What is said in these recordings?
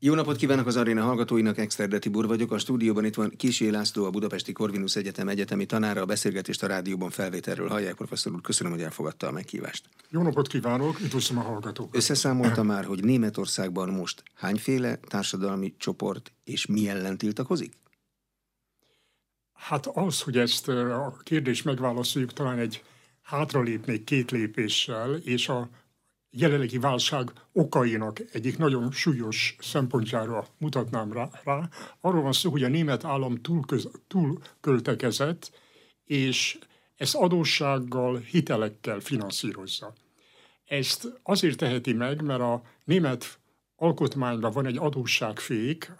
Jó napot kívánok az aréna hallgatóinak, Exterde Tibor vagyok. A stúdióban itt van Kisi László, a Budapesti Corvinus Egyetem egyetemi tanára. A beszélgetést a rádióban felvételről hallják. Professzor úr, köszönöm, hogy elfogadta a meghívást. Jó napot kívánok, üdvözlöm a hallgatókat. Összeszámolta már, hogy Németországban most hányféle társadalmi csoport és mi ellen tiltakozik? Hát az, hogy ezt a kérdést megválaszoljuk, talán egy hátralépnék két lépéssel, és a jelenlegi válság okainak egyik nagyon súlyos szempontjára mutatnám rá. rá. Arról van szó, hogy a német állam túlköz, túlköltekezett, és ezt adóssággal, hitelekkel finanszírozza. Ezt azért teheti meg, mert a német alkotmányban van egy adósságfék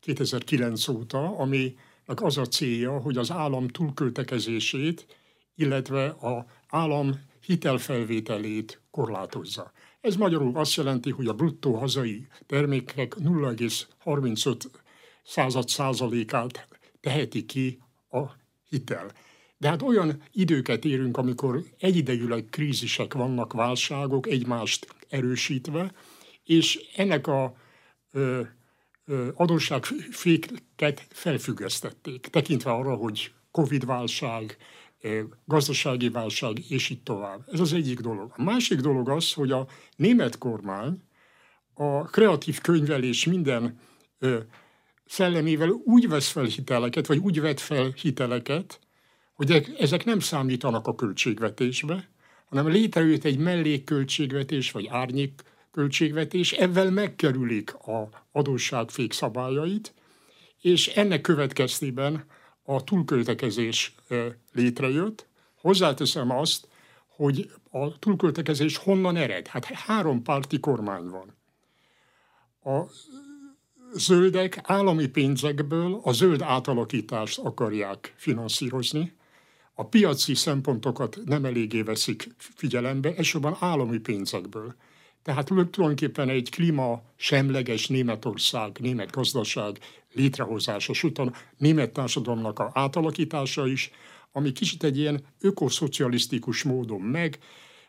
2009 óta, aminek az a célja, hogy az állam túlköltekezését, illetve a állam hitelfelvételét korlátozza. Ez magyarul azt jelenti, hogy a bruttó hazai termékek 0,35 század százalékát teheti ki a hitel. De hát olyan időket érünk, amikor egyidejűleg krízisek vannak, válságok egymást erősítve, és ennek a ö, ö, adósságféket felfüggesztették, tekintve arra, hogy Covid-válság, gazdasági válság, és így tovább. Ez az egyik dolog. A másik dolog az, hogy a német kormány a kreatív könyvelés minden szellemével úgy vesz fel hiteleket, vagy úgy vet fel hiteleket, hogy ezek nem számítanak a költségvetésbe, hanem létrejött egy mellékköltségvetés, vagy árnyék költségvetés, ezzel megkerülik a adósságfék szabályait, és ennek következtében a túlköltekezés létrejött. Hozzáteszem azt, hogy a túlköltekezés honnan ered? Hát három párti kormány van. A zöldek állami pénzekből a zöld átalakítást akarják finanszírozni, a piaci szempontokat nem eléggé veszik figyelembe, elsősorban állami pénzekből. Tehát tulajdonképpen egy klíma semleges Németország, német gazdaság létrehozása, sőt a német társadalomnak a átalakítása is, ami kicsit egy ilyen ökoszocialisztikus módon meg,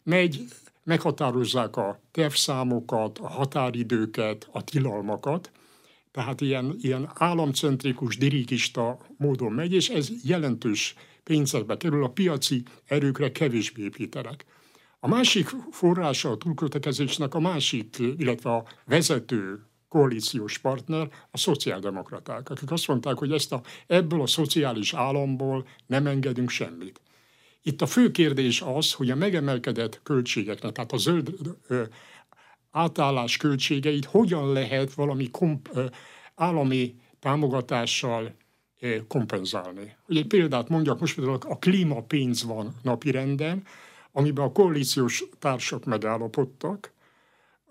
megy, meghatározzák a tervszámokat, a határidőket, a tilalmakat, tehát ilyen, ilyen államcentrikus, dirigista módon megy, és ez jelentős pénzekbe kerül, a piaci erőkre kevésbé építenek. A másik forrása a túlköltekezésnek a másik, illetve a vezető koalíciós partner a szociáldemokraták, akik azt mondták, hogy ezt a, ebből a szociális államból nem engedünk semmit. Itt a fő kérdés az, hogy a megemelkedett költségeknek, tehát a zöld ö, átállás költségeit hogyan lehet valami komp, ö, állami támogatással ö, kompenzálni. Hogy egy példát mondjak, most például a klímapénz van napirenden, amiben a koalíciós társak megállapodtak,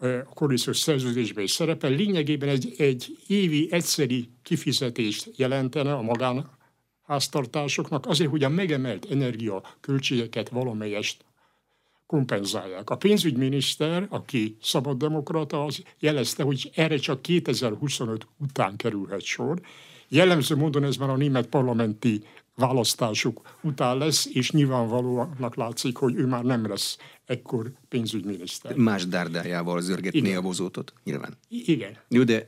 a koalíciós szerződésben is szerepel, lényegében egy, egy évi egyszeri kifizetést jelentene a magánháztartásoknak azért, hogy a megemelt energia költségeket valamelyest kompenzálják. A pénzügyminiszter, aki szabaddemokrata, az jelezte, hogy erre csak 2025 után kerülhet sor. Jellemző módon ez már a német parlamenti választásuk után lesz, és nyilvánvalóanak látszik, hogy ő már nem lesz ekkor pénzügyminiszter. Más dárdájával zörgetné a bozótot, nyilván. Igen. Jó, de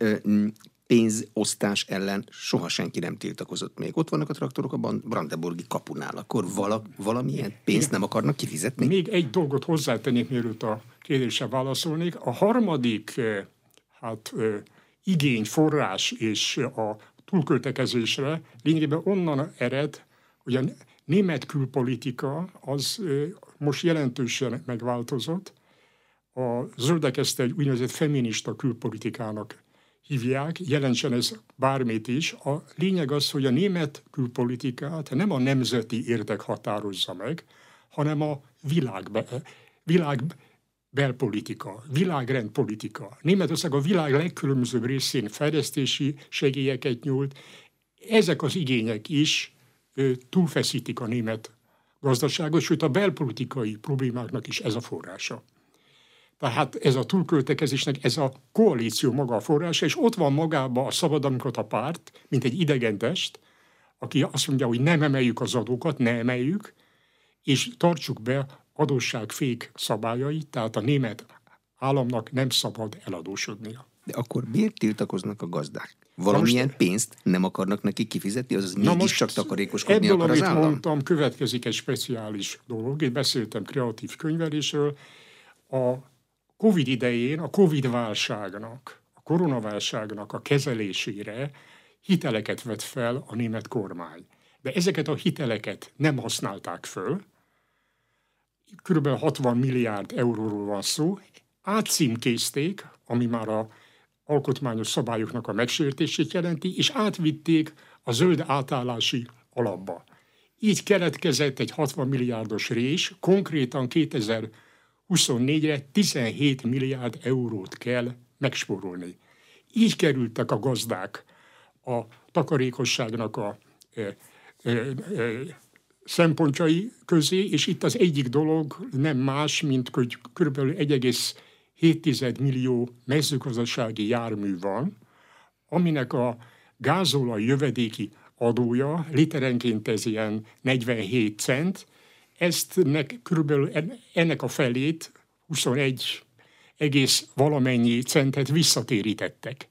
pénzosztás ellen soha senki nem tiltakozott még. Ott vannak a traktorok a Brandenburgi kapunál, akkor vala, valamilyen pénzt nem akarnak kifizetni? Még egy dolgot hozzátennék, mielőtt a kérdésre válaszolnék. A harmadik hát, igény, forrás és a túlköltekezésre lényegében onnan ered, hogy a német külpolitika az most jelentősen megváltozott. A zöldek ezt egy úgynevezett feminista külpolitikának hívják, jelentsen ez bármit is. A lényeg az, hogy a német külpolitikát nem a nemzeti érdek határozza meg, hanem a világ, világ belpolitika, világrendpolitika. Németország a világ legkülönbözőbb részén fejlesztési segélyeket nyújt. Ezek az igények is túlfeszítik a német gazdaságot, sőt a belpolitikai problémáknak is ez a forrása. Tehát ez a túlköltekezésnek, ez a koalíció maga a forrása, és ott van magában a szabadalmunkat a párt, mint egy idegen test, aki azt mondja, hogy nem emeljük az adókat, ne emeljük, és tartsuk be adósságfék szabályait, tehát a német államnak nem szabad eladósodnia. De akkor miért tiltakoznak a gazdák? Valamilyen most, pénzt nem akarnak neki kifizetni, azaz mégis most csak takarékoskodni ebből, akar az állam? mondtam, következik egy speciális dolog. Én beszéltem kreatív könyvelésről. A Covid idején, a Covid válságnak, a koronaválságnak a kezelésére hiteleket vett fel a német kormány. De ezeket a hiteleket nem használták föl, kb. 60 milliárd euróról van szó, átcímkézték, ami már a alkotmányos szabályoknak a megsértését jelenti, és átvitték a zöld átállási alapba. Így keletkezett egy 60 milliárdos rés, konkrétan 2024-re 17 milliárd eurót kell megspórolni. Így kerültek a gazdák a takarékosságnak a e, e, e, szempontjai közé, és itt az egyik dolog nem más, mint hogy kb. 1,7 millió mezőgazdasági jármű van, aminek a gázolaj jövedéki adója, literenként ez ilyen 47 cent, ezt nek, körülbelül ennek a felét, 21 egész valamennyi centet visszatérítettek.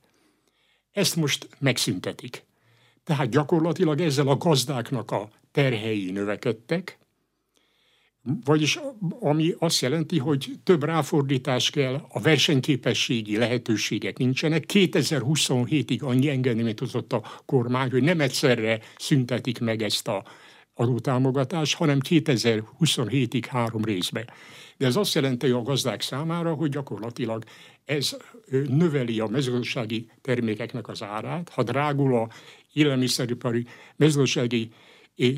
Ezt most megszüntetik. Tehát gyakorlatilag ezzel a gazdáknak a terhei növekedtek, vagyis ami azt jelenti, hogy több ráfordítás kell, a versenyképességi lehetőségek nincsenek. 2027-ig annyi engedményt hozott a kormány, hogy nem egyszerre szüntetik meg ezt a adótámogatást, hanem 2027-ig három részbe. De ez azt jelenti a gazdák számára, hogy gyakorlatilag ez növeli a mezőgazdasági termékeknek az árát. Ha drágul a élelmiszeripari mezőgazdasági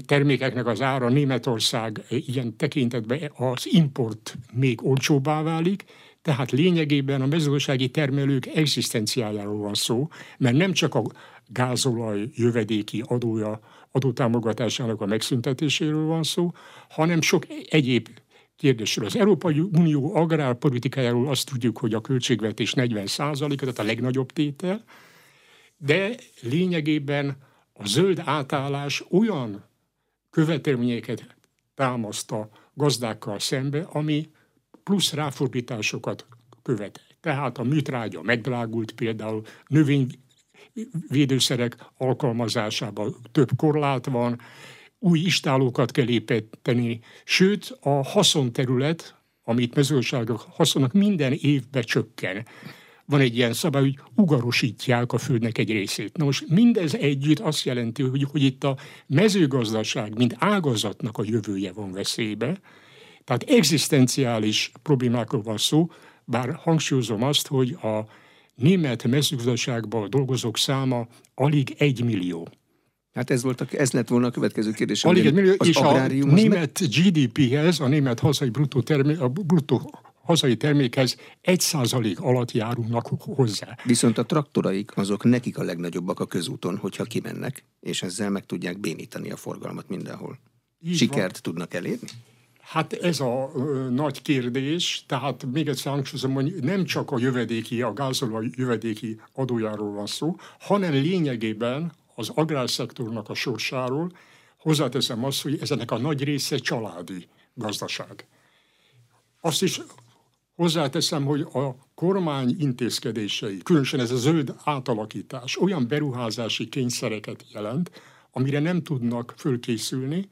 termékeknek az ára Németország ilyen tekintetben az import még olcsóbbá válik, tehát lényegében a mezőgazdasági termelők egzisztenciájáról van szó, mert nem csak a gázolaj jövedéki adója, adótámogatásának a megszüntetéséről van szó, hanem sok egyéb kérdésről. Az Európai Unió agrárpolitikájáról azt tudjuk, hogy a költségvetés 40 tehát a legnagyobb tétel, de lényegében a zöld átállás olyan követelményeket támaszt a gazdákkal szembe, ami plusz ráfordításokat követ. Tehát a műtrágya megdrágult például, növényvédőszerek alkalmazásában több korlát van, új istálókat kell építeni, sőt a haszonterület, amit mezőgazdaságok haszonnak minden évben csökken van egy ilyen szabály, hogy ugarosítják a földnek egy részét. Na most mindez együtt azt jelenti, hogy, hogy itt a mezőgazdaság, mint ágazatnak a jövője van veszélybe, tehát egzisztenciális problémákról van szó, bár hangsúlyozom azt, hogy a német mezőgazdaságban dolgozók száma alig egy millió. Hát ez, volt a, ez lett volna a következő kérdés. Alig egy millió, és a német GDP-hez, a német hazai bruttó, termé, a bruttó hazai termékhez egy százalék alatt járulnak hozzá. Viszont a traktoraik azok nekik a legnagyobbak a közúton, hogyha kimennek, és ezzel meg tudják bénítani a forgalmat mindenhol. Így Sikert van. tudnak elérni? Hát ez a ö, nagy kérdés, tehát még egyszer hangsúlyozom, hogy nem csak a jövedéki, a gázolaj jövedéki adójáról van szó, hanem lényegében az agrárszektornak a sorsáról hozzáteszem azt, hogy ezenek a nagy része családi gazdaság. Azt is Hozzáteszem, hogy a kormány intézkedései, különösen ez a zöld átalakítás olyan beruházási kényszereket jelent, amire nem tudnak fölkészülni,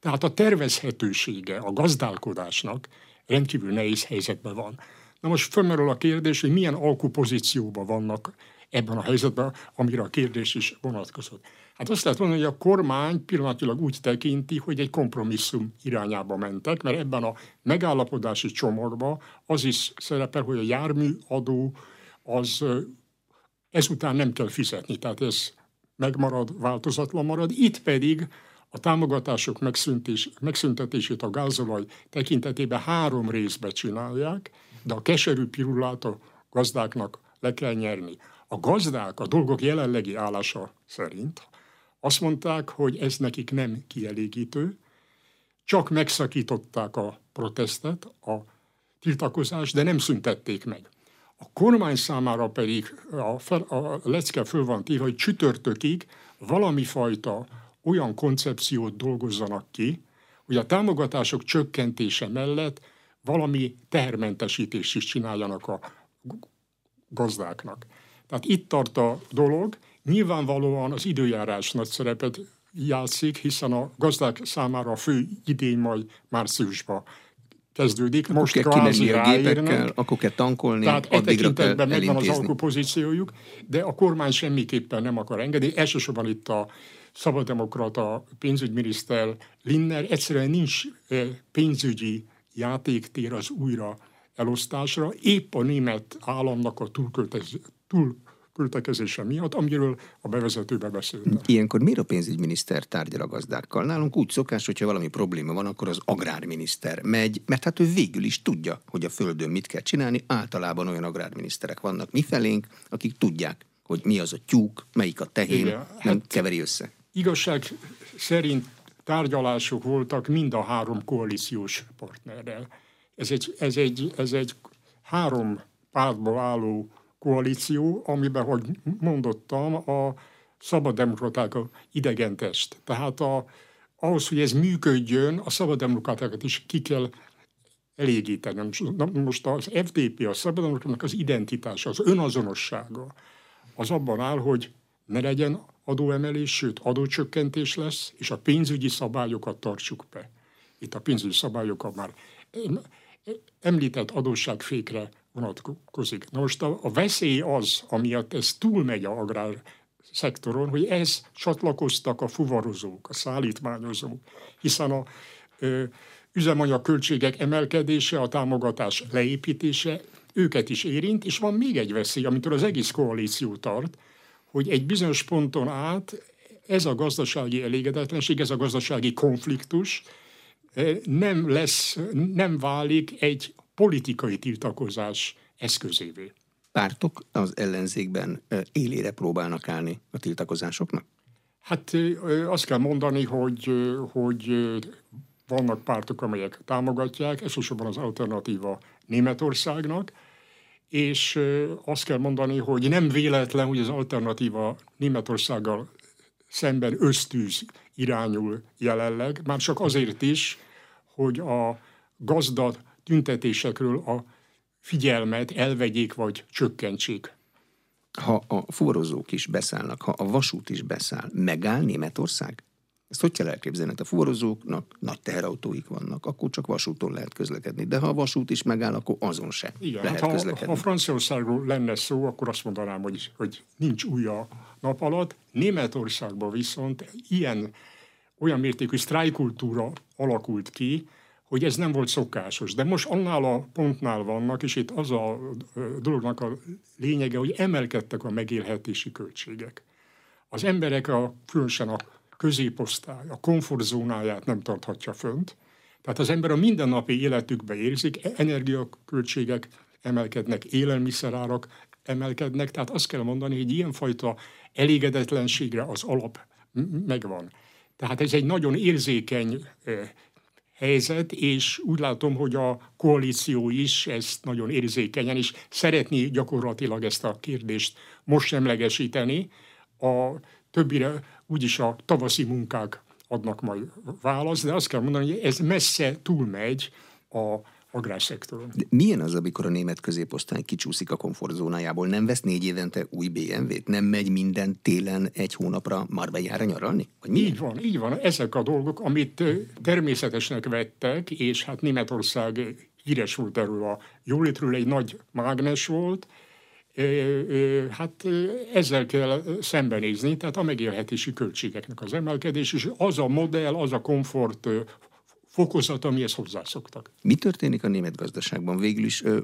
tehát a tervezhetősége a gazdálkodásnak rendkívül nehéz helyzetben van. Na most fölmerül a kérdés, hogy milyen alkupozícióban vannak ebben a helyzetben, amire a kérdés is vonatkozott. Hát azt lehet mondani, hogy a kormány pillanatilag úgy tekinti, hogy egy kompromisszum irányába mentek, mert ebben a megállapodási csomagban az is szerepel, hogy a járműadó az ezután nem kell fizetni, tehát ez megmarad, változatlan marad. Itt pedig a támogatások megszüntés, megszüntetését a gázolaj tekintetében három részbe csinálják, de a keserű pirulát a gazdáknak le kell nyerni. A gazdák a dolgok jelenlegi állása szerint azt mondták, hogy ez nekik nem kielégítő, csak megszakították a protestet, a tiltakozást, de nem szüntették meg. A kormány számára pedig a, fel, a lecke föl van téve, hogy csütörtökig valami fajta olyan koncepciót dolgozzanak ki, hogy a támogatások csökkentése mellett valami tehermentesítést is csináljanak a gazdáknak. Tehát itt tart a dolog, nyilvánvalóan az időjárás nagy szerepet játszik, hiszen a gazdák számára a fő idény majd márciusban kezdődik. Akkor Most kell kimenni a gépekkel, akkor kell tankolni, Tehát e tekintetben megvan az alkupozíciójuk, de a kormány semmiképpen nem akar engedni. Elsősorban itt a szabaddemokrata pénzügyminiszter Linner egyszerűen nincs eh, pénzügyi játéktér az újra elosztásra, épp a német államnak a túlköltekezése miatt, amiről a bevezetőbe beszéltem. Ilyenkor miért a pénzügyminiszter tárgyal a gazdákkal? Nálunk úgy szokás, hogyha valami probléma van, akkor az agrárminiszter megy, mert hát ő végül is tudja, hogy a földön mit kell csinálni. Általában olyan agrárminiszterek vannak mi felénk, akik tudják, hogy mi az a tyúk, melyik a tehén, Igen, nem hát keveri össze. Igazság szerint tárgyalások voltak mind a három koalíciós partnerrel. Ez egy, ez egy, ez egy három pártból álló koalíció, amiben, hogy mondottam, a szabaddemokraták a idegentest. Tehát a, ahhoz, hogy ez működjön, a szabaddemokratákat is ki kell elégíteni. Most az FDP, a szabaddemokratának az identitása, az önazonossága, az abban áll, hogy ne legyen adóemelés, sőt adócsökkentés lesz, és a pénzügyi szabályokat tartsuk be. Itt a pénzügyi szabályokat már említett adósságfékre vonatkozik. Na most a, a veszély az, amiatt ez túlmegy a agrár szektoron, hogy ez csatlakoztak a fuvarozók, a szállítmányozók, hiszen a ö, üzemanyag költségek emelkedése, a támogatás leépítése őket is érint, és van még egy veszély, amitől az egész koalíció tart, hogy egy bizonyos ponton át ez a gazdasági elégedetlenség, ez a gazdasági konfliktus nem lesz, nem válik egy politikai tiltakozás eszközévé. Pártok az ellenzékben élére próbálnak állni a tiltakozásoknak? Hát azt kell mondani, hogy, hogy vannak pártok, amelyek támogatják, elsősorban az alternatíva Németországnak, és azt kell mondani, hogy nem véletlen, hogy az alternatíva Németországgal szemben ösztűz irányul jelenleg, már csak azért is, hogy a gazda tüntetésekről a figyelmet elvegyék vagy csökkentsék. Ha a forrozók is beszállnak, ha a vasút is beszáll, megáll Németország? Ezt hogy kell elképzelni? Hát a fuvarozóknak nagy teherautóik vannak, akkor csak vasúton lehet közlekedni. De ha a vasút is megáll, akkor azon se Igen, lehet hát közlekedni. Ha, ha Franciaországról lenne szó, akkor azt mondanám, hogy, hogy nincs új a nap alatt. Németországban viszont ilyen olyan mértékű sztrájkultúra alakult ki, hogy ez nem volt szokásos. De most annál a pontnál vannak, és itt az a dolognak a lényege, hogy emelkedtek a megélhetési költségek. Az emberek, a, különösen a középosztály a komfortzónáját nem tarthatja fönt. Tehát az ember a mindennapi életükbe érzik, energiaköltségek emelkednek, élelmiszerárak emelkednek, tehát azt kell mondani, hogy ilyenfajta elégedetlenségre az alap megvan. Tehát ez egy nagyon érzékeny helyzet, és úgy látom, hogy a koalíció is ezt nagyon érzékenyen, és szeretné gyakorlatilag ezt a kérdést most semlegesíteni. A többire úgyis a tavaszi munkák adnak majd választ, de azt kell mondani, hogy ez messze túlmegy a agrárszektoron. De milyen az, amikor a német középosztály kicsúszik a komfortzónájából? Nem vesz négy évente új BMW-t? Nem megy minden télen egy hónapra Marbellára nyaralni? Vagy? Így van, így van. Ezek a dolgok, amit természetesnek vettek, és hát Németország híres volt erről a jólétről, egy nagy mágnes volt, hát ezzel kell szembenézni, tehát a megélhetési költségeknek az emelkedés, és az a modell, az a komfort fokozat, amihez hozzászoktak. Mi történik a német gazdaságban? Végül is ö,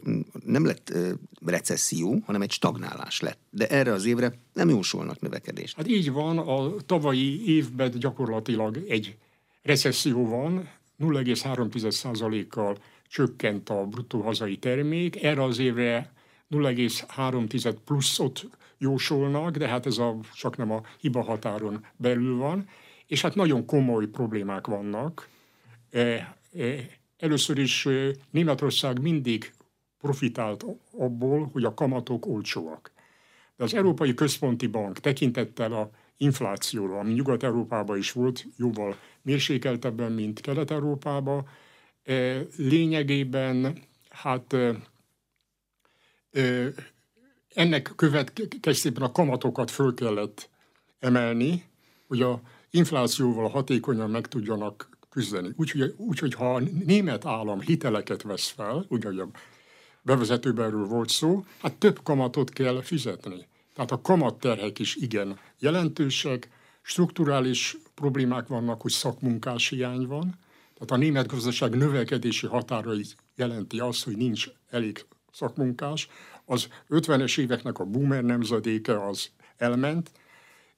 nem lett ö, recesszió, hanem egy stagnálás lett. De erre az évre nem jósolnak növekedést. Hát így van, a tavalyi évben gyakorlatilag egy recesszió van, 0,3%-kal csökkent a bruttó hazai termék, erre az évre 0,3 pluszot jósolnak, de hát ez a, csak nem a hiba határon belül van, és hát nagyon komoly problémák vannak. E, e, először is e, Németország mindig profitált abból, hogy a kamatok olcsóak. De az Európai Központi Bank tekintettel a inflációra, ami Nyugat-Európában is volt, jóval mérsékeltebben, mint Kelet-Európában, lényegében hát ennek következtében a kamatokat föl kellett emelni, hogy a inflációval hatékonyan meg tudjanak küzdeni. Úgyhogy, úgy, ha a német állam hiteleket vesz fel, ugye a bevezetőben volt szó, hát több kamatot kell fizetni. Tehát a kamatterhek is igen jelentősek, strukturális problémák vannak, hogy szakmunkás hiány van, tehát a német gazdaság növekedési határai jelenti azt, hogy nincs elég szakmunkás. Az 50-es éveknek a boomer nemzedéke az elment,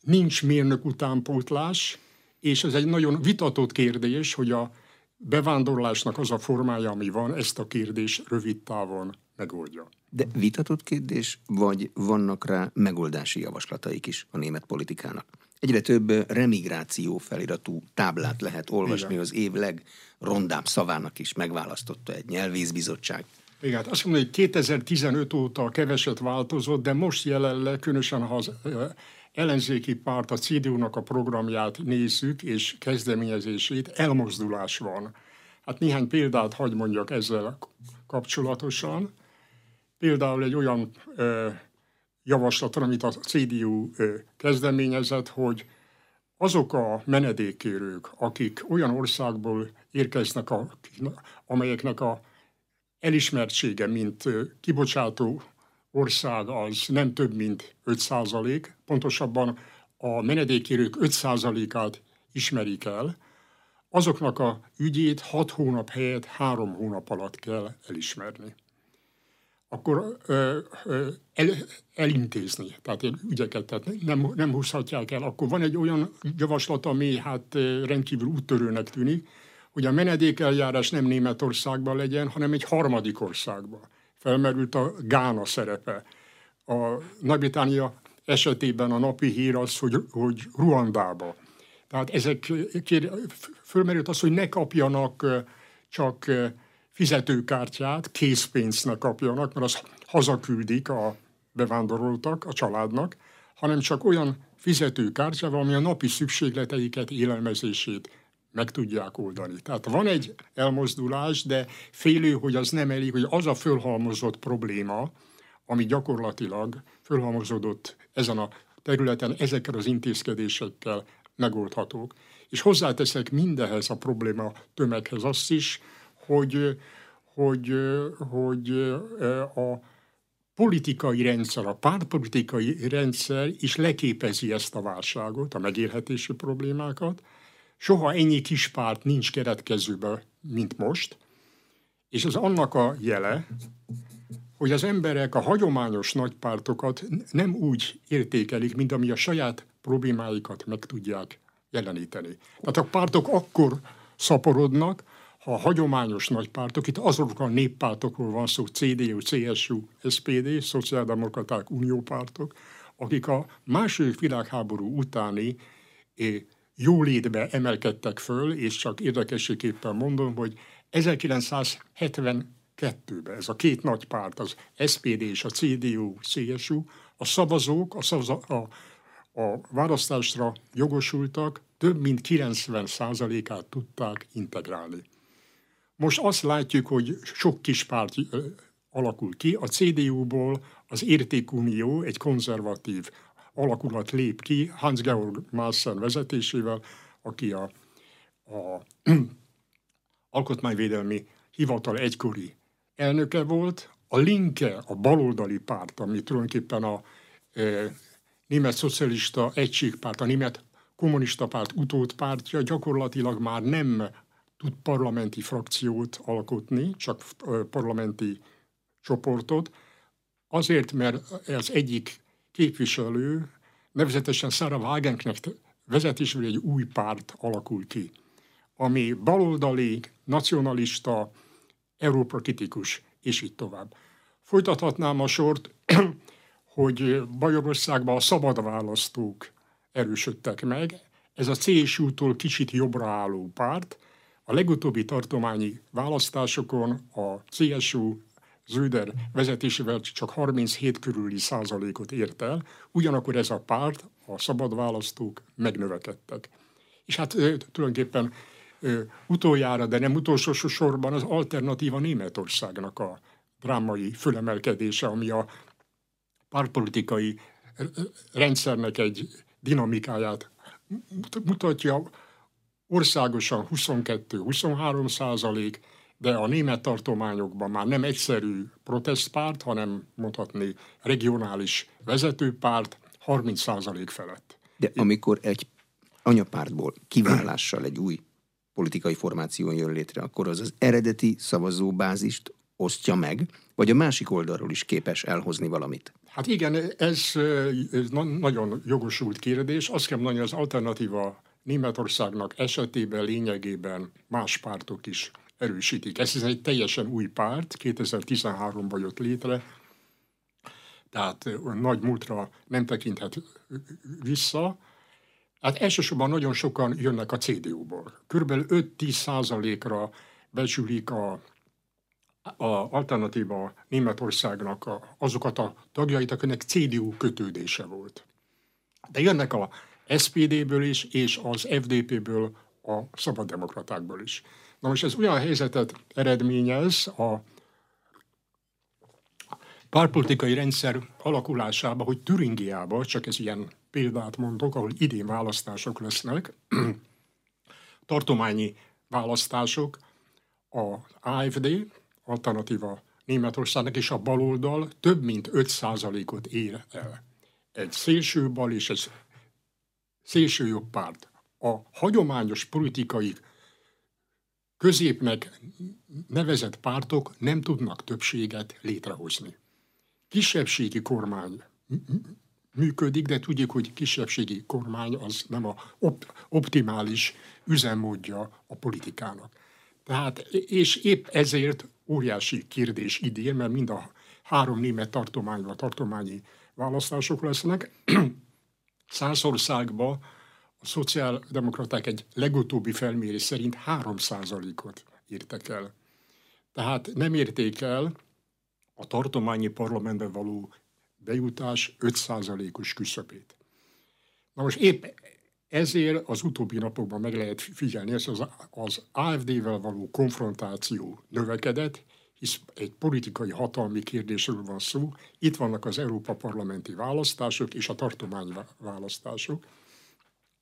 nincs mérnök utánpótlás, és ez egy nagyon vitatott kérdés, hogy a bevándorlásnak az a formája, ami van, ezt a kérdés rövid távon megoldja. De vitatott kérdés, vagy vannak rá megoldási javaslataik is a német politikának? Egyre több remigráció feliratú táblát lehet olvasni, Igen. az év legrondább szavának is megválasztotta egy nyelvészbizottság. Igen, hát azt mondom, hogy 2015 óta keveset változott, de most jelenleg, különösen ha az ellenzéki párt, a CDU-nak a programját nézzük, és kezdeményezését, elmozdulás van. Hát néhány példát hagy mondjak ezzel kapcsolatosan. Például egy olyan ö, javaslatra, amit a CDU ö, kezdeményezett, hogy azok a menedékkérők, akik olyan országból érkeznek, a, amelyeknek a elismertsége, mint kibocsátó ország az nem több mint 5 százalék, pontosabban a menedékérők 5 százalékát ismerik el, azoknak a ügyét 6 hónap helyett 3 hónap alatt kell elismerni. Akkor ö, ö, el, elintézni, tehát ügyeket, tehát nem, nem húzhatják el. Akkor van egy olyan javaslat, ami hát rendkívül úttörőnek tűnik, hogy a menedékeljárás nem Németországban legyen, hanem egy harmadik országban felmerült a Gána szerepe. A Nagy-Britannia esetében a napi hír az, hogy, hogy Ruandába. Tehát ezek, kér, fölmerült az, hogy ne kapjanak csak fizetőkártyát, készpénzt kapjanak, mert az hazaküldik a bevándoroltak a családnak, hanem csak olyan fizetőkártyával, ami a napi szükségleteiket, élelmezését meg tudják oldani. Tehát van egy elmozdulás, de félő, hogy az nem elég, hogy az a fölhalmozott probléma, ami gyakorlatilag fölhalmozódott ezen a területen, ezekkel az intézkedésekkel megoldhatók. És hozzáteszek mindehez a probléma tömeghez azt is, hogy, hogy, hogy a politikai rendszer, a pártpolitikai rendszer is leképezi ezt a válságot, a megélhetési problémákat, Soha ennyi kis párt nincs keretkezőben, mint most, és ez annak a jele, hogy az emberek a hagyományos nagypártokat nem úgy értékelik, mint ami a saját problémáikat meg tudják jeleníteni. Tehát a pártok akkor szaporodnak, ha a hagyományos nagypártok, itt azok a néppártokról van szó, CDU, CSU, SPD, Szociáldemokraták, Uniópártok, akik a második világháború utáni eh, jólétbe emelkedtek föl, és csak érdekességképpen mondom, hogy 1972-ben ez a két nagy párt, az SPD és a CDU, CSU, a szavazók a, szavaza, a, a választásra jogosultak több mint 90%-át tudták integrálni. Most azt látjuk, hogy sok kis párt alakul ki. A CDU-ból az Értékunió, egy konzervatív alakulat lép ki Hans-Georg Maassen vezetésével, aki a, a alkotmányvédelmi hivatal egykori elnöke volt, a Linke, a baloldali párt, ami tulajdonképpen a e, német szocialista egységpárt, a német kommunista párt utódpártja gyakorlatilag már nem tud parlamenti frakciót alkotni, csak e, parlamenti csoportot, azért, mert az egyik képviselő, nevezetesen Sarah Wagenknecht vezetésül egy új párt alakul ki, ami baloldali, nacionalista, Európa kritikus, és így tovább. Folytathatnám a sort, hogy Bajorországban a szabad választók erősödtek meg. Ez a CSU-tól kicsit jobbra álló párt. A legutóbbi tartományi választásokon a CSU Zöder vezetésével csak 37 körüli százalékot ért el, ugyanakkor ez a párt, a szabad választók megnövekedtek. És hát tulajdonképpen utoljára, de nem utolsó sorban az alternatíva Németországnak a drámai fölemelkedése, ami a pártpolitikai rendszernek egy dinamikáját mutatja. Országosan 22-23 százalék, de a német tartományokban már nem egyszerű protestpárt, hanem mondhatni regionális vezetőpárt 30 százalék felett. De amikor egy anyapártból kiválással egy új politikai formáció jön létre, akkor az az eredeti szavazóbázist osztja meg, vagy a másik oldalról is képes elhozni valamit? Hát igen, ez, ez nagyon jogosult kérdés. Azt kell mondani, az alternatíva Németországnak esetében lényegében más pártok is erősítik. Ez egy teljesen új párt, 2013-ban jött létre, tehát nagy múltra nem tekinthet vissza. Hát elsősorban nagyon sokan jönnek a CDU-ból. Körülbelül 5-10 százalékra becsülik a, a alternatíva Németországnak azokat a tagjait, akinek CDU kötődése volt. De jönnek a SPD-ből is, és az FDP-ből, a szabaddemokratákból is. Na most ez olyan helyzetet eredményez a párpolitikai rendszer alakulásába, hogy Türingiába, csak ez ilyen példát mondok, ahol idén választások lesznek, tartományi választások, a AFD, alternatíva Németországnak és a baloldal több mint 5%-ot ér el. Egy szélső bal és egy szélső jobb párt. A hagyományos politikai középnek nevezett pártok nem tudnak többséget létrehozni. Kisebbségi kormány működik, de tudjuk, hogy kisebbségi kormány az nem a op- optimális üzemmódja a politikának. Tehát, és épp ezért óriási kérdés idén, mert mind a három német tartományban tartományi választások lesznek. Százországban a szociáldemokraták egy legutóbbi felmérés szerint 3%-ot írtak el. Tehát nem érték el a tartományi parlamentbe való bejutás 5%-os küszöbét. Na most épp ezért az utóbbi napokban meg lehet figyelni, ez az, az AFD-vel való konfrontáció növekedett, hisz egy politikai hatalmi kérdésről van szó. Itt vannak az Európa parlamenti választások és a tartományi választások.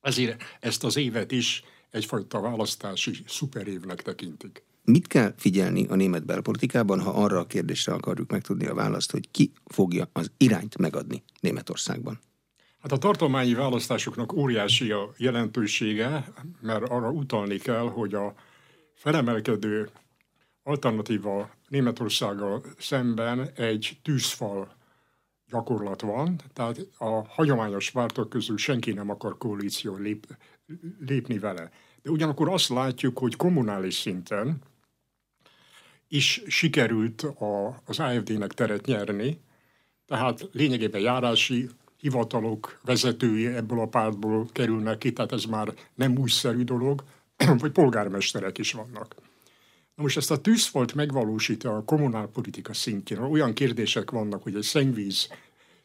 Ezért ezt az évet is egyfajta választási szuperévnek tekintik. Mit kell figyelni a német belpolitikában, ha arra a kérdésre akarjuk megtudni a választ, hogy ki fogja az irányt megadni Németországban? Hát a tartományi választásoknak óriási a jelentősége, mert arra utalni kell, hogy a felemelkedő alternatíva Németországgal szemben egy tűzfal gyakorlat van, tehát a hagyományos pártok közül senki nem akar koalíció lép, lépni vele. De ugyanakkor azt látjuk, hogy kommunális szinten is sikerült a, az AFD-nek teret nyerni, tehát lényegében járási hivatalok vezetői ebből a pártból kerülnek ki, tehát ez már nem újszerű dolog, vagy polgármesterek is vannak. Na most ezt a tűzfolt megvalósítja a kommunálpolitika szintjén. Olyan kérdések vannak, hogy egy szennyvíz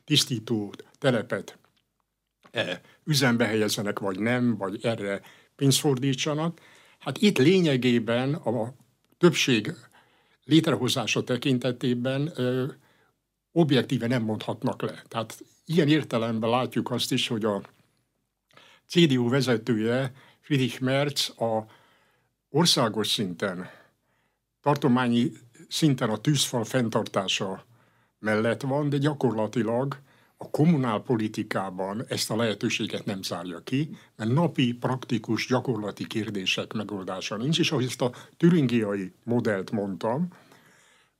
tisztító telepet e, üzembe helyezzenek, vagy nem, vagy erre pénzt fordítsanak. Hát itt lényegében a többség létrehozása tekintetében ö, objektíve nem mondhatnak le. Tehát ilyen értelemben látjuk azt is, hogy a CDU vezetője, Friedrich Merz a országos szinten, tartományi szinten a tűzfal fenntartása mellett van, de gyakorlatilag a kommunálpolitikában ezt a lehetőséget nem zárja ki, mert napi, praktikus, gyakorlati kérdések megoldása nincs, és ahogy ezt a türingiai modellt mondtam,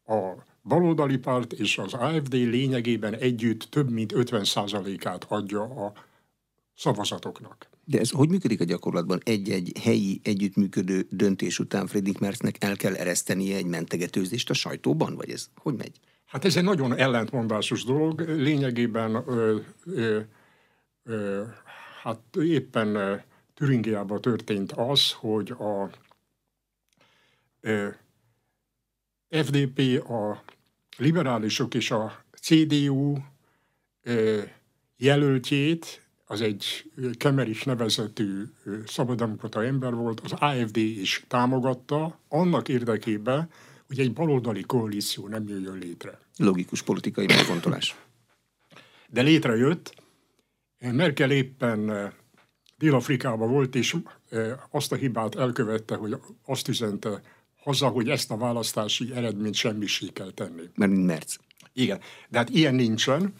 a baloldali párt és az AFD lényegében együtt több mint 50%-át adja a szavazatoknak. De ez hogy működik a gyakorlatban? Egy-egy helyi együttműködő döntés után Friedrich Merznek el kell eresztenie egy mentegetőzést a sajtóban, vagy ez hogy megy? Hát ez egy nagyon ellentmondásos dolog. Lényegében ö, ö, ö, hát éppen Türingiában történt az, hogy a ö, FDP, a liberálisok és a CDU ö, jelöltjét, az egy Kemerich nevezetű szabademokrata ember volt, az AFD is támogatta, annak érdekében, hogy egy baloldali koalíció nem jöjjön létre. Logikus politikai megfontolás. de létrejött. Merkel éppen Dél-Afrikában volt, és azt a hibát elkövette, hogy azt üzente haza, hogy ezt a választási eredményt semmisé kell tenni. Mert Merc. Igen, de hát ilyen nincsen.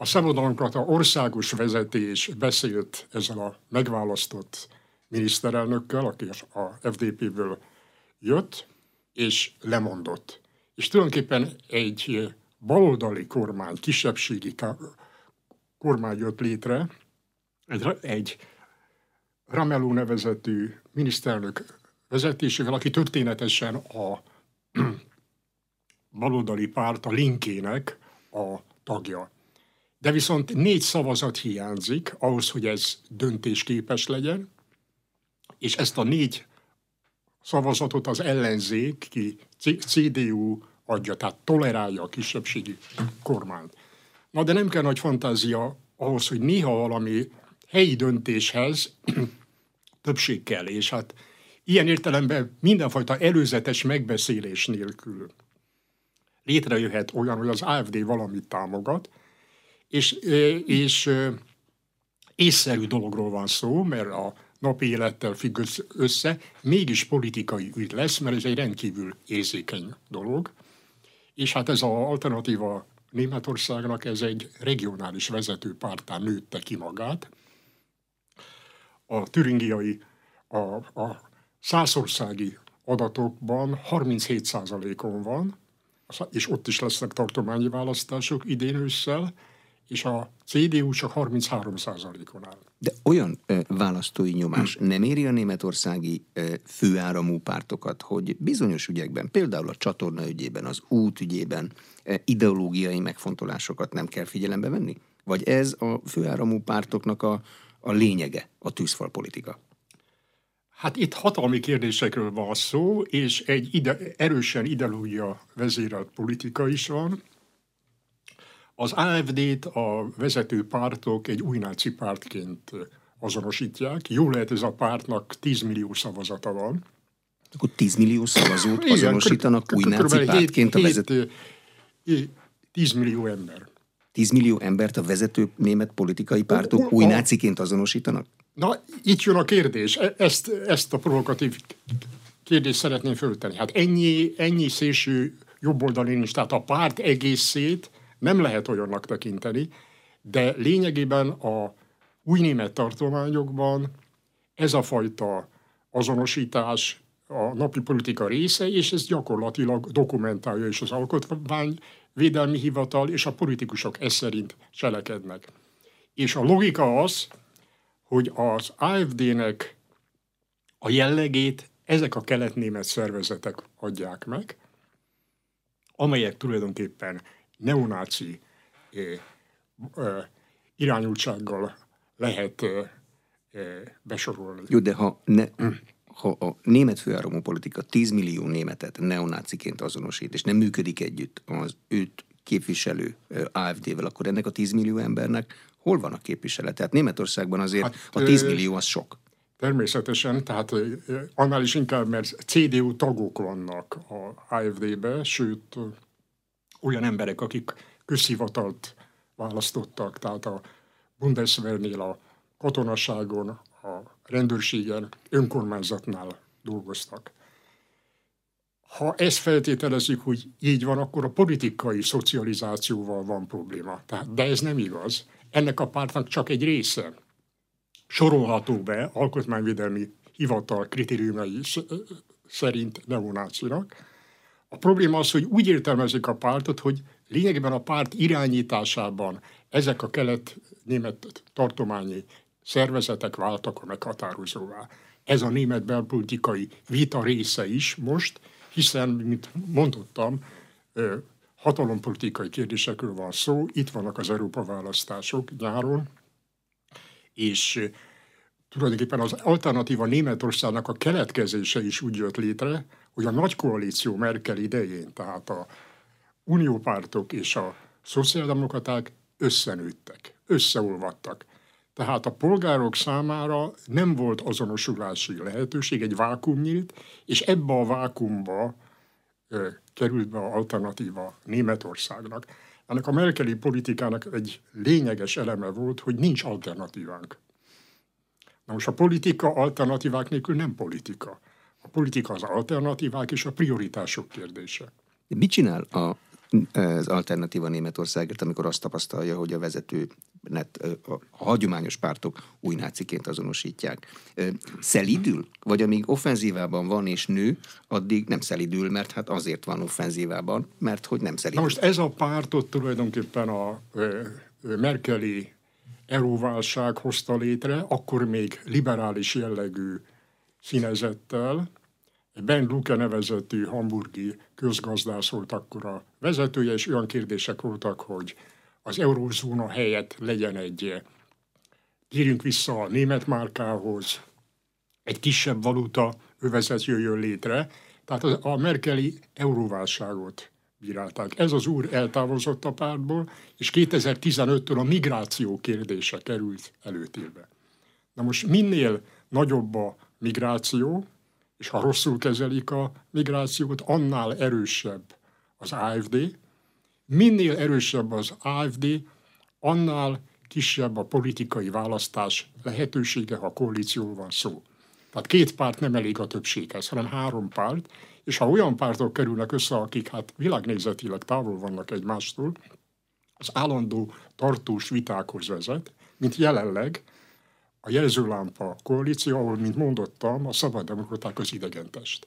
A szabadalomkrata országos vezetés beszélt ezzel a megválasztott miniszterelnökkel, aki a FDP-ből jött, és lemondott. És tulajdonképpen egy baloldali kormány, kisebbségi kormány jött létre, egy, egy Rameló nevezetű miniszterelnök vezetésével, aki történetesen a baloldali párt, a linkének a tagja. De viszont négy szavazat hiányzik ahhoz, hogy ez döntésképes legyen, és ezt a négy szavazatot az ellenzék, ki CDU adja, tehát tolerálja a kisebbségi kormányt. Na de nem kell nagy fantázia ahhoz, hogy néha valami helyi döntéshez többség kell, és hát ilyen értelemben mindenfajta előzetes megbeszélés nélkül létrejöhet olyan, hogy az AFD valamit támogat, és, és észszerű dologról van szó, mert a napi élettel függ össze, mégis politikai ügy lesz, mert ez egy rendkívül érzékeny dolog. És hát ez az alternatíva Németországnak, ez egy regionális vezetőpártán nőtte ki magát. A türingiai, a, a százországi adatokban 37%-on van, és ott is lesznek tartományi választások idén ősszel, és a CDU csak 33 on áll. De olyan ö, választói nyomás hm. nem éri a németországi ö, főáramú pártokat, hogy bizonyos ügyekben, például a csatorna ügyében, az út ügyében ö, ideológiai megfontolásokat nem kell figyelembe venni? Vagy ez a főáramú pártoknak a, a lényege, a tűzfalpolitika? Hát itt hatalmi kérdésekről van szó, és egy ide, erősen ideológia vezérelt politika is van, az AFD-t a vezető pártok egy új náci pártként azonosítják. Jó lehet ez a pártnak 10 millió szavazata van. Akkor 10 millió szavazót Igen, azonosítanak új náci pártként a vezető... 10 millió ember. 10 millió embert a vezető német politikai pártok új náciként azonosítanak? Na, itt jön a kérdés. E- ezt, ezt a provokatív kérdést szeretném föltenni. Hát ennyi, ennyi szélső jobboldali nincs, tehát a párt egészét nem lehet olyannak tekinteni, de lényegében a új német tartományokban ez a fajta azonosítás a napi politika része, és ez gyakorlatilag dokumentálja is az alkotmány védelmi hivatal, és a politikusok ez szerint cselekednek. És a logika az, hogy az AFD-nek a jellegét ezek a keletnémet szervezetek adják meg, amelyek tulajdonképpen neonáci irányultsággal lehet besorolni. Jó, de ha, ne, ha a német főáramú politika 10 millió németet neonáciként azonosít, és nem működik együtt az őt képviselő AFD-vel, akkor ennek a 10 millió embernek hol van a képviselet? Tehát Németországban azért hát, a 10 millió az sok. Természetesen, tehát annál is inkább, mert CDU tagok vannak a AFD-be, sőt olyan emberek, akik közhivatalt választottak, tehát a Bundeswehrnél, a katonaságon, a rendőrségen, önkormányzatnál dolgoztak. Ha ezt feltételezik, hogy így van, akkor a politikai szocializációval van probléma. Tehát, de ez nem igaz. Ennek a pártnak csak egy része sorolható be alkotmányvédelmi hivatal kritériumai szerint neonácinak, a probléma az, hogy úgy értelmezik a pártot, hogy lényegében a párt irányításában ezek a kelet-német tartományi szervezetek váltak a meghatározóvá. Ez a német belpolitikai vita része is most, hiszen, mint mondottam, hatalompolitikai kérdésekről van szó, itt vannak az Európa választások nyáron, és tulajdonképpen az alternatíva Németországnak a keletkezése is úgy jött létre, hogy a nagy koalíció Merkel idején, tehát a uniópártok és a szociáldemokraták összenőttek, összeolvadtak. Tehát a polgárok számára nem volt azonosulási lehetőség, egy vákum nyílt, és ebbe a vákumba ö, került be a alternatíva Németországnak. Ennek a Merkeli politikának egy lényeges eleme volt, hogy nincs alternatívánk. Na most a politika alternatívák nélkül nem politika. A politika az alternatívák és a prioritások kérdése. Mit csinál a, az alternatíva Németországért, amikor azt tapasztalja, hogy a vezető net, a hagyományos pártok új náciként azonosítják. Szelidül? Vagy amíg offenzívában van és nő, addig nem szelidül, mert hát azért van offenzívában, mert hogy nem szelidül. Na most ez a pártot tulajdonképpen a Merkeli euróválság hozta létre, akkor még liberális jellegű színezettel. Ben Luke nevezetű hamburgi közgazdász volt akkor a vezetője, és olyan kérdések voltak, hogy az eurózóna helyett legyen egy, térjünk vissza a német márkához, egy kisebb valuta övezet jöjjön létre. Tehát a merkeli euróválságot bírálták. Ez az úr eltávozott a pártból, és 2015-től a migráció kérdése került előtérbe. Na most minél nagyobb a migráció, és ha rosszul kezelik a migrációt, annál erősebb az AFD, minél erősebb az AFD, annál kisebb a politikai választás lehetősége, ha koalícióról van szó. Tehát két párt nem elég a többséghez, hanem három párt, és ha olyan pártok kerülnek össze, akik hát világnézetileg távol vannak egymástól, az állandó tartós vitákhoz vezet, mint jelenleg a jelzőlámpa koalíció, ahol, mint mondottam, a szabaddemokraták az idegentest.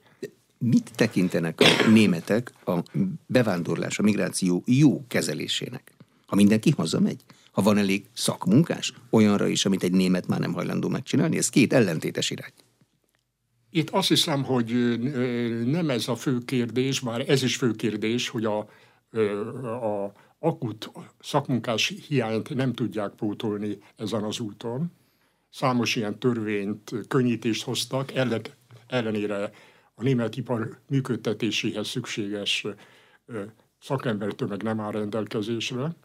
Mit tekintenek a németek a bevándorlás, a migráció jó kezelésének? Ha mindenki hazamegy? Ha van elég szakmunkás? Olyanra is, amit egy német már nem hajlandó megcsinálni? Ez két ellentétes irány. Itt azt hiszem, hogy nem ez a fő kérdés, bár ez is fő kérdés, hogy a, a akut szakmunkás hiányt nem tudják pótolni ezen az úton. Számos ilyen törvényt, könnyítést hoztak, ellenére a német ipar működtetéséhez szükséges szakembertömeg nem áll rendelkezésre.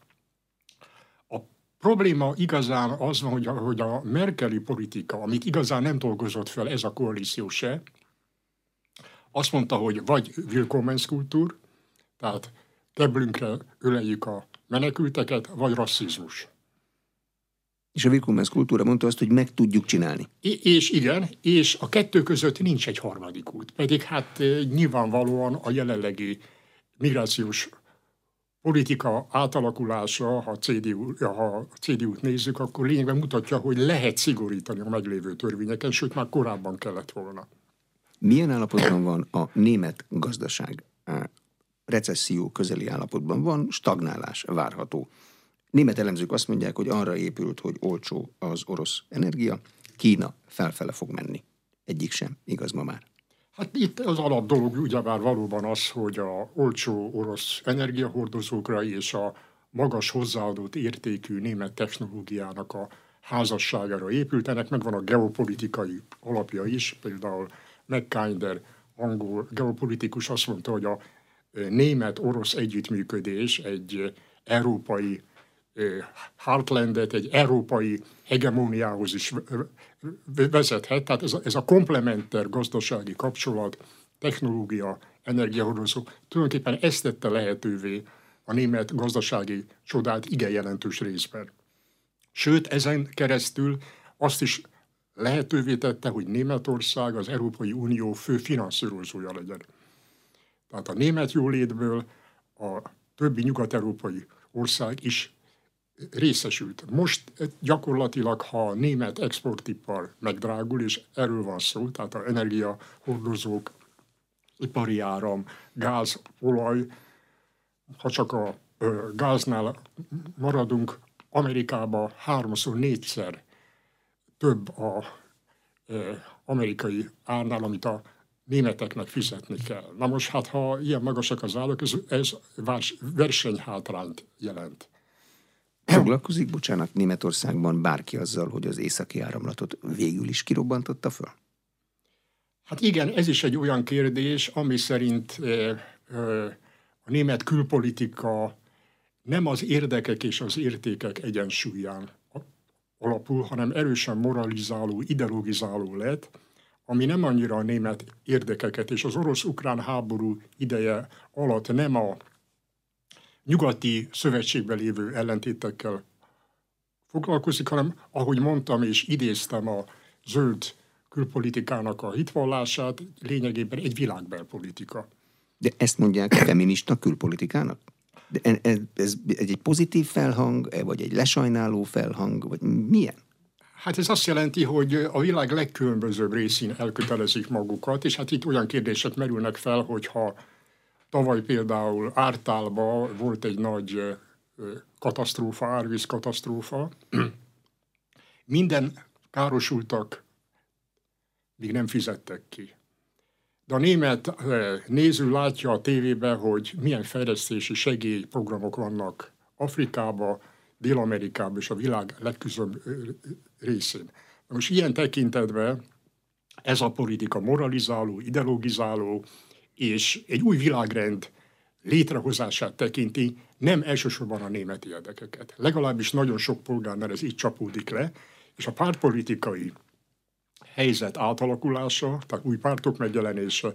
A probléma igazán az van, hogy a, hogy a merkeli politika, amit igazán nem dolgozott fel ez a koalíció se, azt mondta, hogy vagy Willkommenskultúr, tehát keblünkre öleljük a menekülteket, vagy rasszizmus. És a Willkommens kultúra mondta azt, hogy meg tudjuk csinálni. I- és igen, és a kettő között nincs egy harmadik út. Pedig hát nyilvánvalóan a jelenlegi migrációs politika átalakulása, ha, CDU, ha CDU-t nézzük, akkor lényegben mutatja, hogy lehet szigorítani a meglévő törvényeken, sőt már korábban kellett volna. Milyen állapotban van a német gazdaság? Recesszió közeli állapotban van, stagnálás várható. Német elemzők azt mondják, hogy arra épült, hogy olcsó az orosz energia, Kína felfele fog menni. Egyik sem igaz ma már. Hát itt az alap dolog ugyebár valóban az, hogy a olcsó orosz energiahordozókra és a magas hozzáadott értékű német technológiának a házasságára épült. Ennek megvan a geopolitikai alapja is, például McKinder, angol geopolitikus azt mondta, hogy a német-orosz együttműködés egy európai Heartlandet egy európai hegemóniához is vezethet. Tehát ez a, ez a komplementer gazdasági kapcsolat, technológia, energiahordozó, tulajdonképpen ezt tette lehetővé a német gazdasági csodát igen jelentős részben. Sőt, ezen keresztül azt is lehetővé tette, hogy Németország az Európai Unió fő finanszírozója legyen. Tehát a német jólétből a többi nyugat-európai ország is részesült. Most gyakorlatilag, ha a német exportipar megdrágul, és erről van szó, tehát a energiahordozók, ipari áram, gáz, olaj, ha csak a ö, gáznál maradunk, Amerikában háromszor, négyszer több a ö, amerikai árnál, amit a németeknek fizetni kell. Na most hát, ha ilyen magasak az árak, ez, ez versenyhátrányt jelent. Foglalkozik, bocsánat, Németországban bárki azzal, hogy az északi áramlatot végül is kirobbantotta föl? Hát igen, ez is egy olyan kérdés, ami szerint a német külpolitika nem az érdekek és az értékek egyensúlyán alapul, hanem erősen moralizáló, ideologizáló lett, ami nem annyira a német érdekeket, és az orosz-ukrán háború ideje alatt nem a nyugati szövetségben lévő ellentétekkel foglalkozik, hanem ahogy mondtam és idéztem a zöld külpolitikának a hitvallását, lényegében egy világbelpolitika. De ezt mondják feminista külpolitikának? De ez, ez egy pozitív felhang, vagy egy lesajnáló felhang, vagy milyen? Hát ez azt jelenti, hogy a világ legkülönbözőbb részén elkötelezik magukat, és hát itt olyan kérdések merülnek fel, hogyha tavaly például Ártálba volt egy nagy katasztrófa, árvíz katasztrófa, minden károsultak még nem fizettek ki. De a német néző látja a tévében, hogy milyen fejlesztési segélyprogramok vannak Afrikába, Dél-Amerikában és a világ legküzöbb részén. Most ilyen tekintetben ez a politika moralizáló, ideologizáló, és egy új világrend létrehozását tekinti, nem elsősorban a német érdekeket. Legalábbis nagyon sok polgárnál ez így csapódik le, és a pártpolitikai helyzet átalakulása, tehát új pártok megjelenése,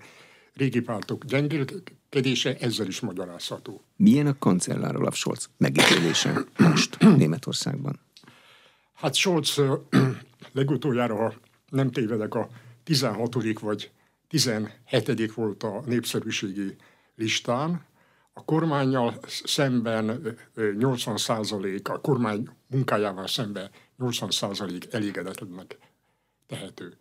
régi pártok gyengélkedése ezzel is magyarázható. Milyen a kancellár Olaf Scholz megítélése most Németországban? Hát Scholz legutoljára, ha nem tévedek, a 16. vagy 17. volt a népszerűségi listán. A kormányjal szemben 80 százalék, a kormány munkájával szemben 80 százalék elégedetlennek tehető.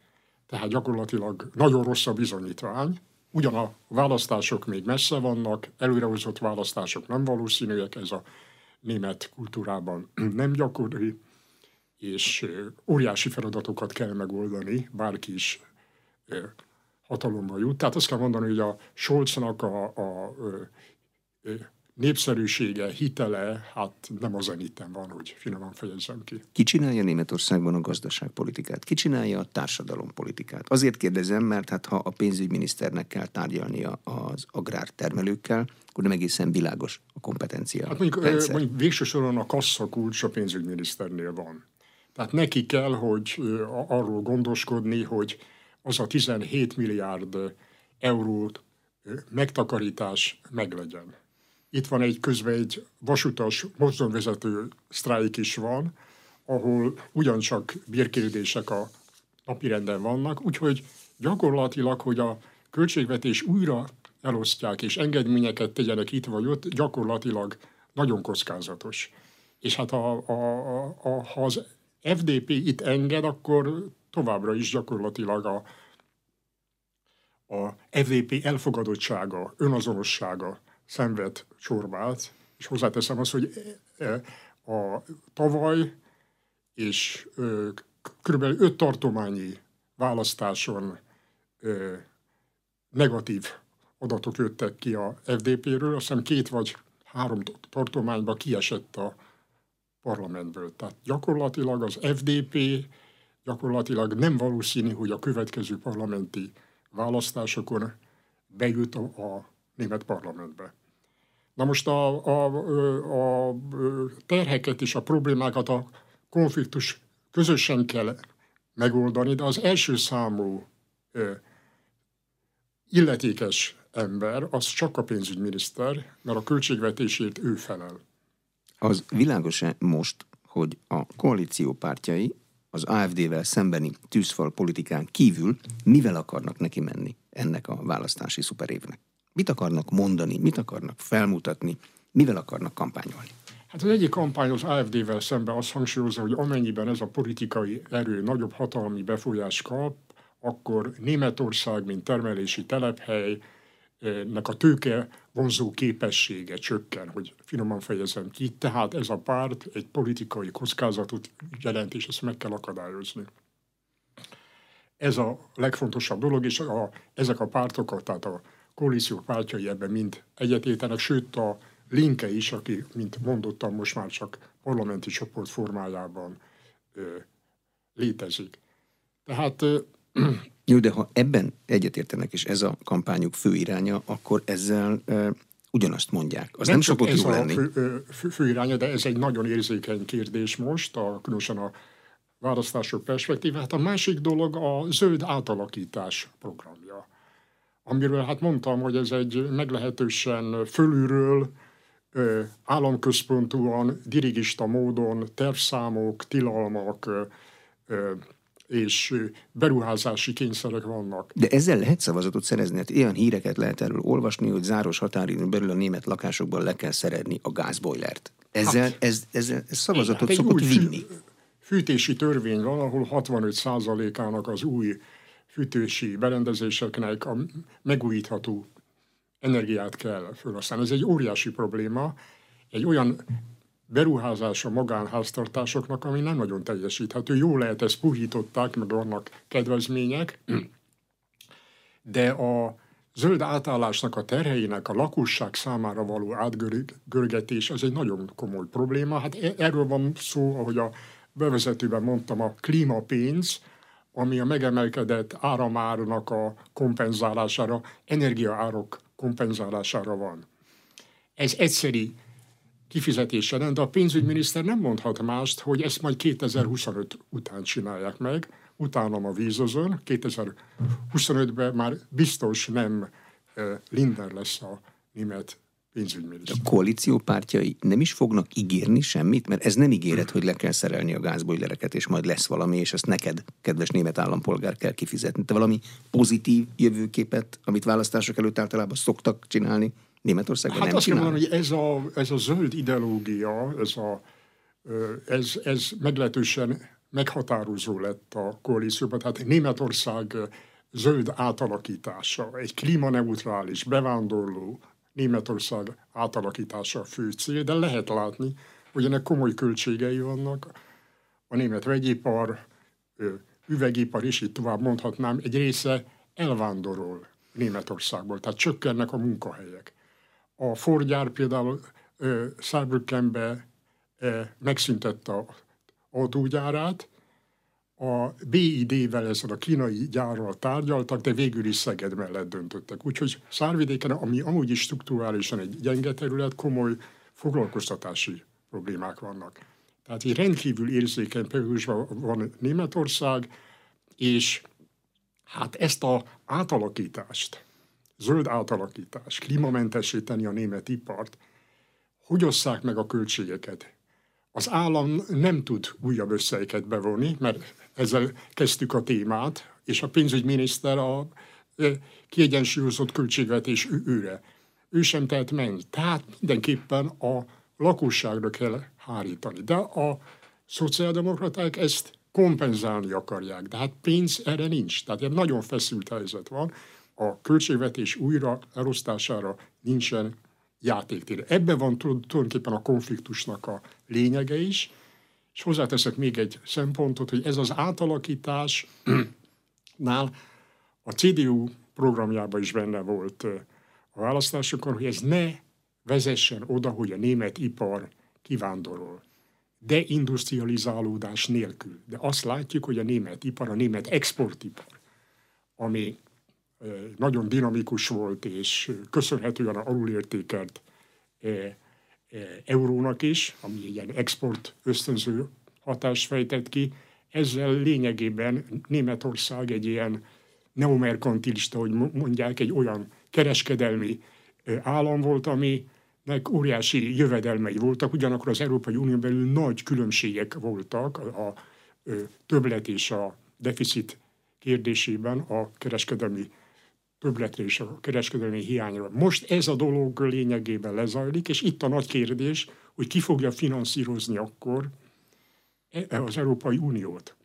Tehát gyakorlatilag nagyon rossz a bizonyítvány, ugyan a választások még messze vannak, előrehozott választások nem valószínűek, ez a német kultúrában nem gyakori, és óriási feladatokat kell megoldani, bárki is hatalomba jut. Tehát azt kell mondani, hogy a Scholznak a, a, a, népszerűsége, hitele, hát nem a zeniten van, hogy finoman fejezzem ki. Ki csinálja Németországban a gazdaságpolitikát? Ki csinálja a társadalompolitikát? Azért kérdezem, mert hát ha a pénzügyminiszternek kell tárgyalnia az agrártermelőkkel, akkor nem egészen világos a kompetencia. Hát mondjuk, rendszer. mondjuk végső soron a kasszakulcs a pénzügyminiszternél van. Tehát neki kell, hogy arról gondoskodni, hogy az a 17 milliárd eurót megtakarítás meglegyen. Itt van egy közben egy vasutas mozdonvezető sztrájk is van, ahol ugyancsak bérkérdések a napirenden vannak, úgyhogy gyakorlatilag, hogy a költségvetés újra elosztják és engedményeket tegyenek itt vagy ott, gyakorlatilag nagyon kockázatos. És hát a, a, a, a, ha az FDP itt enged, akkor továbbra is gyakorlatilag a, a FDP elfogadottsága, önazonossága szenved csorbát, és hozzáteszem azt, hogy e, a tavaly és kb. öt tartományi választáson negatív adatok jöttek ki a FDP-ről, azt hiszem két vagy három tartományban kiesett a parlamentből. Tehát gyakorlatilag az FDP gyakorlatilag nem valószínű, hogy a következő parlamenti választásokon bejut a, a német parlamentbe. Na most a, a, a terheket és a problémákat a konfliktus közösen kell megoldani, de az első számú illetékes ember az csak a pénzügyminiszter, mert a költségvetésért ő felel. Az világos-e most, hogy a koalíció pártjai az AFD-vel szembeni tűzfal politikán kívül mivel akarnak neki menni ennek a választási szuperévnek? Mit akarnak mondani, mit akarnak felmutatni, mivel akarnak kampányolni? Hát az egyik kampány az AFD-vel szemben azt hangsúlyozza, hogy amennyiben ez a politikai erő nagyobb hatalmi befolyás kap, akkor Németország, mint termelési telephely, nek a tőke vonzó képessége csökken, hogy finoman fejezem ki. Tehát ez a párt egy politikai kockázatot jelent, és ezt meg kell akadályozni. Ez a legfontosabb dolog, és a, ezek a pártok, tehát a koalíció pártjai ebben mind egyetétenek, sőt a Linke is, aki, mint mondottam, most már csak parlamenti csoport formájában ö, létezik. Tehát ö, jó, de ha ebben egyetértenek, és ez a kampányuk fő iránya, akkor ezzel e, ugyanazt mondják. Az nem, nem szokott jó lenni. Fő, fő, fő iránya, de ez egy nagyon érzékeny kérdés most, a, különösen a választások perspektívát. A másik dolog a zöld átalakítás programja, amiről hát mondtam, hogy ez egy meglehetősen fölülről államközpontúan, dirigista módon tervszámok, tilalmak és beruházási kényszerek vannak. De ezzel lehet szavazatot szerezni? Hát ilyen híreket lehet erről olvasni, hogy záros határidőn belül a német lakásokban le kell szeredni a gázbojlert. Ezzel, hát, ez, ezzel ez szavazatot igen, szokott vinni. Fű, fűtési törvény van, ahol 65%-ának az új fűtési berendezéseknek a megújítható energiát kell felhasználni. Ez egy óriási probléma. Egy olyan beruházás a magánháztartásoknak, ami nem nagyon teljesíthető. Jó lehet, ezt puhították, meg vannak kedvezmények, de a zöld átállásnak a terheinek a lakosság számára való átgörgetés, az egy nagyon komoly probléma. Hát e- erről van szó, ahogy a bevezetőben mondtam, a klímapénz, ami a megemelkedett áramárnak a kompenzálására, energiaárok kompenzálására van. Ez egyszeri kifizetése lenne, de a pénzügyminiszter nem mondhat mást, hogy ezt majd 2025 után csinálják meg, utána a vízozon, 2025-ben már biztos nem Linder lesz a német pénzügyminiszter. A koalíció pártjai nem is fognak ígérni semmit, mert ez nem ígéret, hogy le kell szerelni a gázbojlereket, és majd lesz valami, és ezt neked, kedves német állampolgár kell kifizetni. Te valami pozitív jövőképet, amit választások előtt általában szoktak csinálni, Németországban hát nem azt csinál? hogy ez a, ez a zöld ideológia, ez, a, ez, ez meglehetősen meghatározó lett a koalícióban. Tehát Németország zöld átalakítása, egy klímaneutrális, bevándorló Németország átalakítása a fő cél, de lehet látni, hogy ennek komoly költségei vannak. A német vegyipar, üvegipar, és így tovább mondhatnám, egy része elvándorol Németországból, tehát csökkennek a munkahelyek. A Ford gyár például Saarbrückenbe megszüntette a autógyárát, a BID-vel, ezzel a kínai gyárral tárgyaltak, de végül is Szeged mellett döntöttek. Úgyhogy Szárvidéken, ami amúgy is struktúrálisan egy gyenge terület, komoly foglalkoztatási problémák vannak. Tehát egy rendkívül érzékeny periódusban van Németország, és hát ezt a átalakítást, zöld átalakítás, klímamentesíteni a német ipart, hogy osszák meg a költségeket? Az állam nem tud újabb összegeket bevonni, mert ezzel kezdtük a témát, és a pénzügyminiszter a kiegyensúlyozott költségvetés őre. Ő sem tehet menni. Tehát mindenképpen a lakosságra kell hárítani. De a szociáldemokraták ezt kompenzálni akarják. De hát pénz erre nincs. Tehát egy nagyon feszült helyzet van a költségvetés újra elosztására nincsen játéktér. Ebben van tulajdonképpen a konfliktusnak a lényege is, és hozzáteszek még egy szempontot, hogy ez az átalakításnál a CDU programjában is benne volt a választásokon, hogy ez ne vezessen oda, hogy a német ipar kivándorol. Deindustrializálódás nélkül. De azt látjuk, hogy a német ipar, a német exportipar, ami nagyon dinamikus volt, és köszönhetően a alulértékelt eurónak is, ami ilyen export ösztönző hatást fejtett ki, ezzel lényegében Németország egy ilyen neomerkantilista, hogy mondják, egy olyan kereskedelmi állam volt, aminek óriási jövedelmei voltak, ugyanakkor az Európai Unió belül nagy különbségek voltak a, a többlet és a deficit kérdésében a kereskedelmi többletre és a kereskedelmi hiányra. Most ez a dolog lényegében lezajlik, és itt a nagy kérdés, hogy ki fogja finanszírozni akkor e, az Európai Uniót.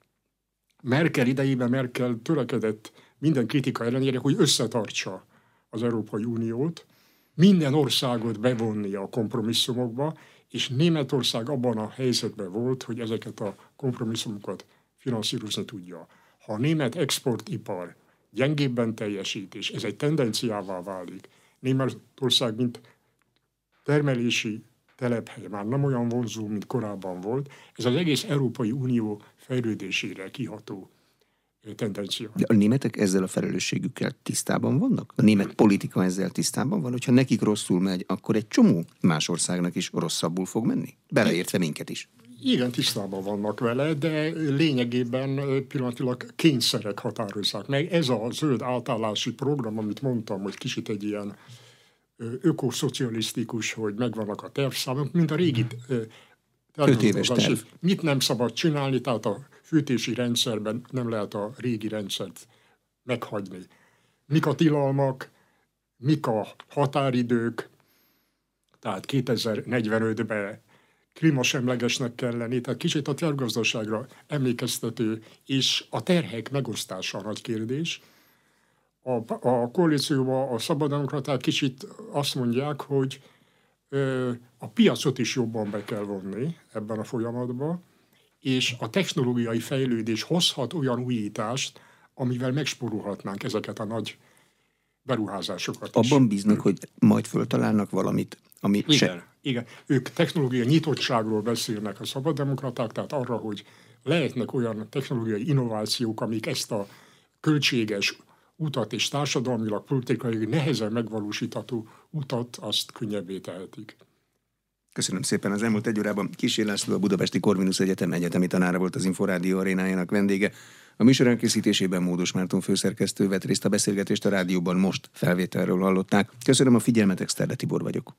Merkel idejében Merkel törekedett minden kritika ellenére, hogy összetartsa az Európai Uniót, minden országot bevonni a kompromisszumokba, és Németország abban a helyzetben volt, hogy ezeket a kompromisszumokat finanszírozni tudja. Ha a német exportipar gyengébben teljesít, és ez egy tendenciává válik. Németország, mint termelési telephely már nem olyan vonzó, mint korábban volt. Ez az egész Európai Unió fejlődésére kiható tendencia. De a németek ezzel a felelősségükkel tisztában vannak? A német politika ezzel tisztában van, hogyha nekik rosszul megy, akkor egy csomó más országnak is rosszabbul fog menni? Beleértve minket is. Igen, tisztában vannak vele, de lényegében pillanatilag kényszerek határozzák meg. Ez a zöld átállási program, amit mondtam, hogy kicsit egy ilyen ökoszocialisztikus, hogy megvannak a tervszámok, mint a régi éves terv. Mit nem szabad csinálni, tehát a fűtési rendszerben nem lehet a régi rendszert meghagyni. Mik a tilalmak, mik a határidők, tehát 2045-ben klímasemlegesnek kell lenni, tehát kicsit a tervgazdaságra emlékeztető, és a terhek megosztása a nagy kérdés. A, a koalícióban a szabademokraták kicsit azt mondják, hogy ö, a piacot is jobban be kell vonni ebben a folyamatban, és a technológiai fejlődés hozhat olyan újítást, amivel megsporulhatnánk ezeket a nagy beruházásokat is. Abban bíznak, hogy majd föltalálnak valamit, ami igen, se... Igen, ők technológiai nyitottságról beszélnek a szabaddemokraták, tehát arra, hogy lehetnek olyan technológiai innovációk, amik ezt a költséges utat és társadalmilag, politikai nehezen megvalósítható utat azt könnyebbé tehetik. Köszönöm szépen. Az elmúlt egy órában Kis László, a Budapesti Corvinus Egyetem egyetemi tanára volt az Inforádió arénájának vendége. A műsor elkészítésében Módos Márton főszerkesztő vett részt a beszélgetést a rádióban most felvételről hallották. Köszönöm a figyelmet, Exterde Tibor vagyok.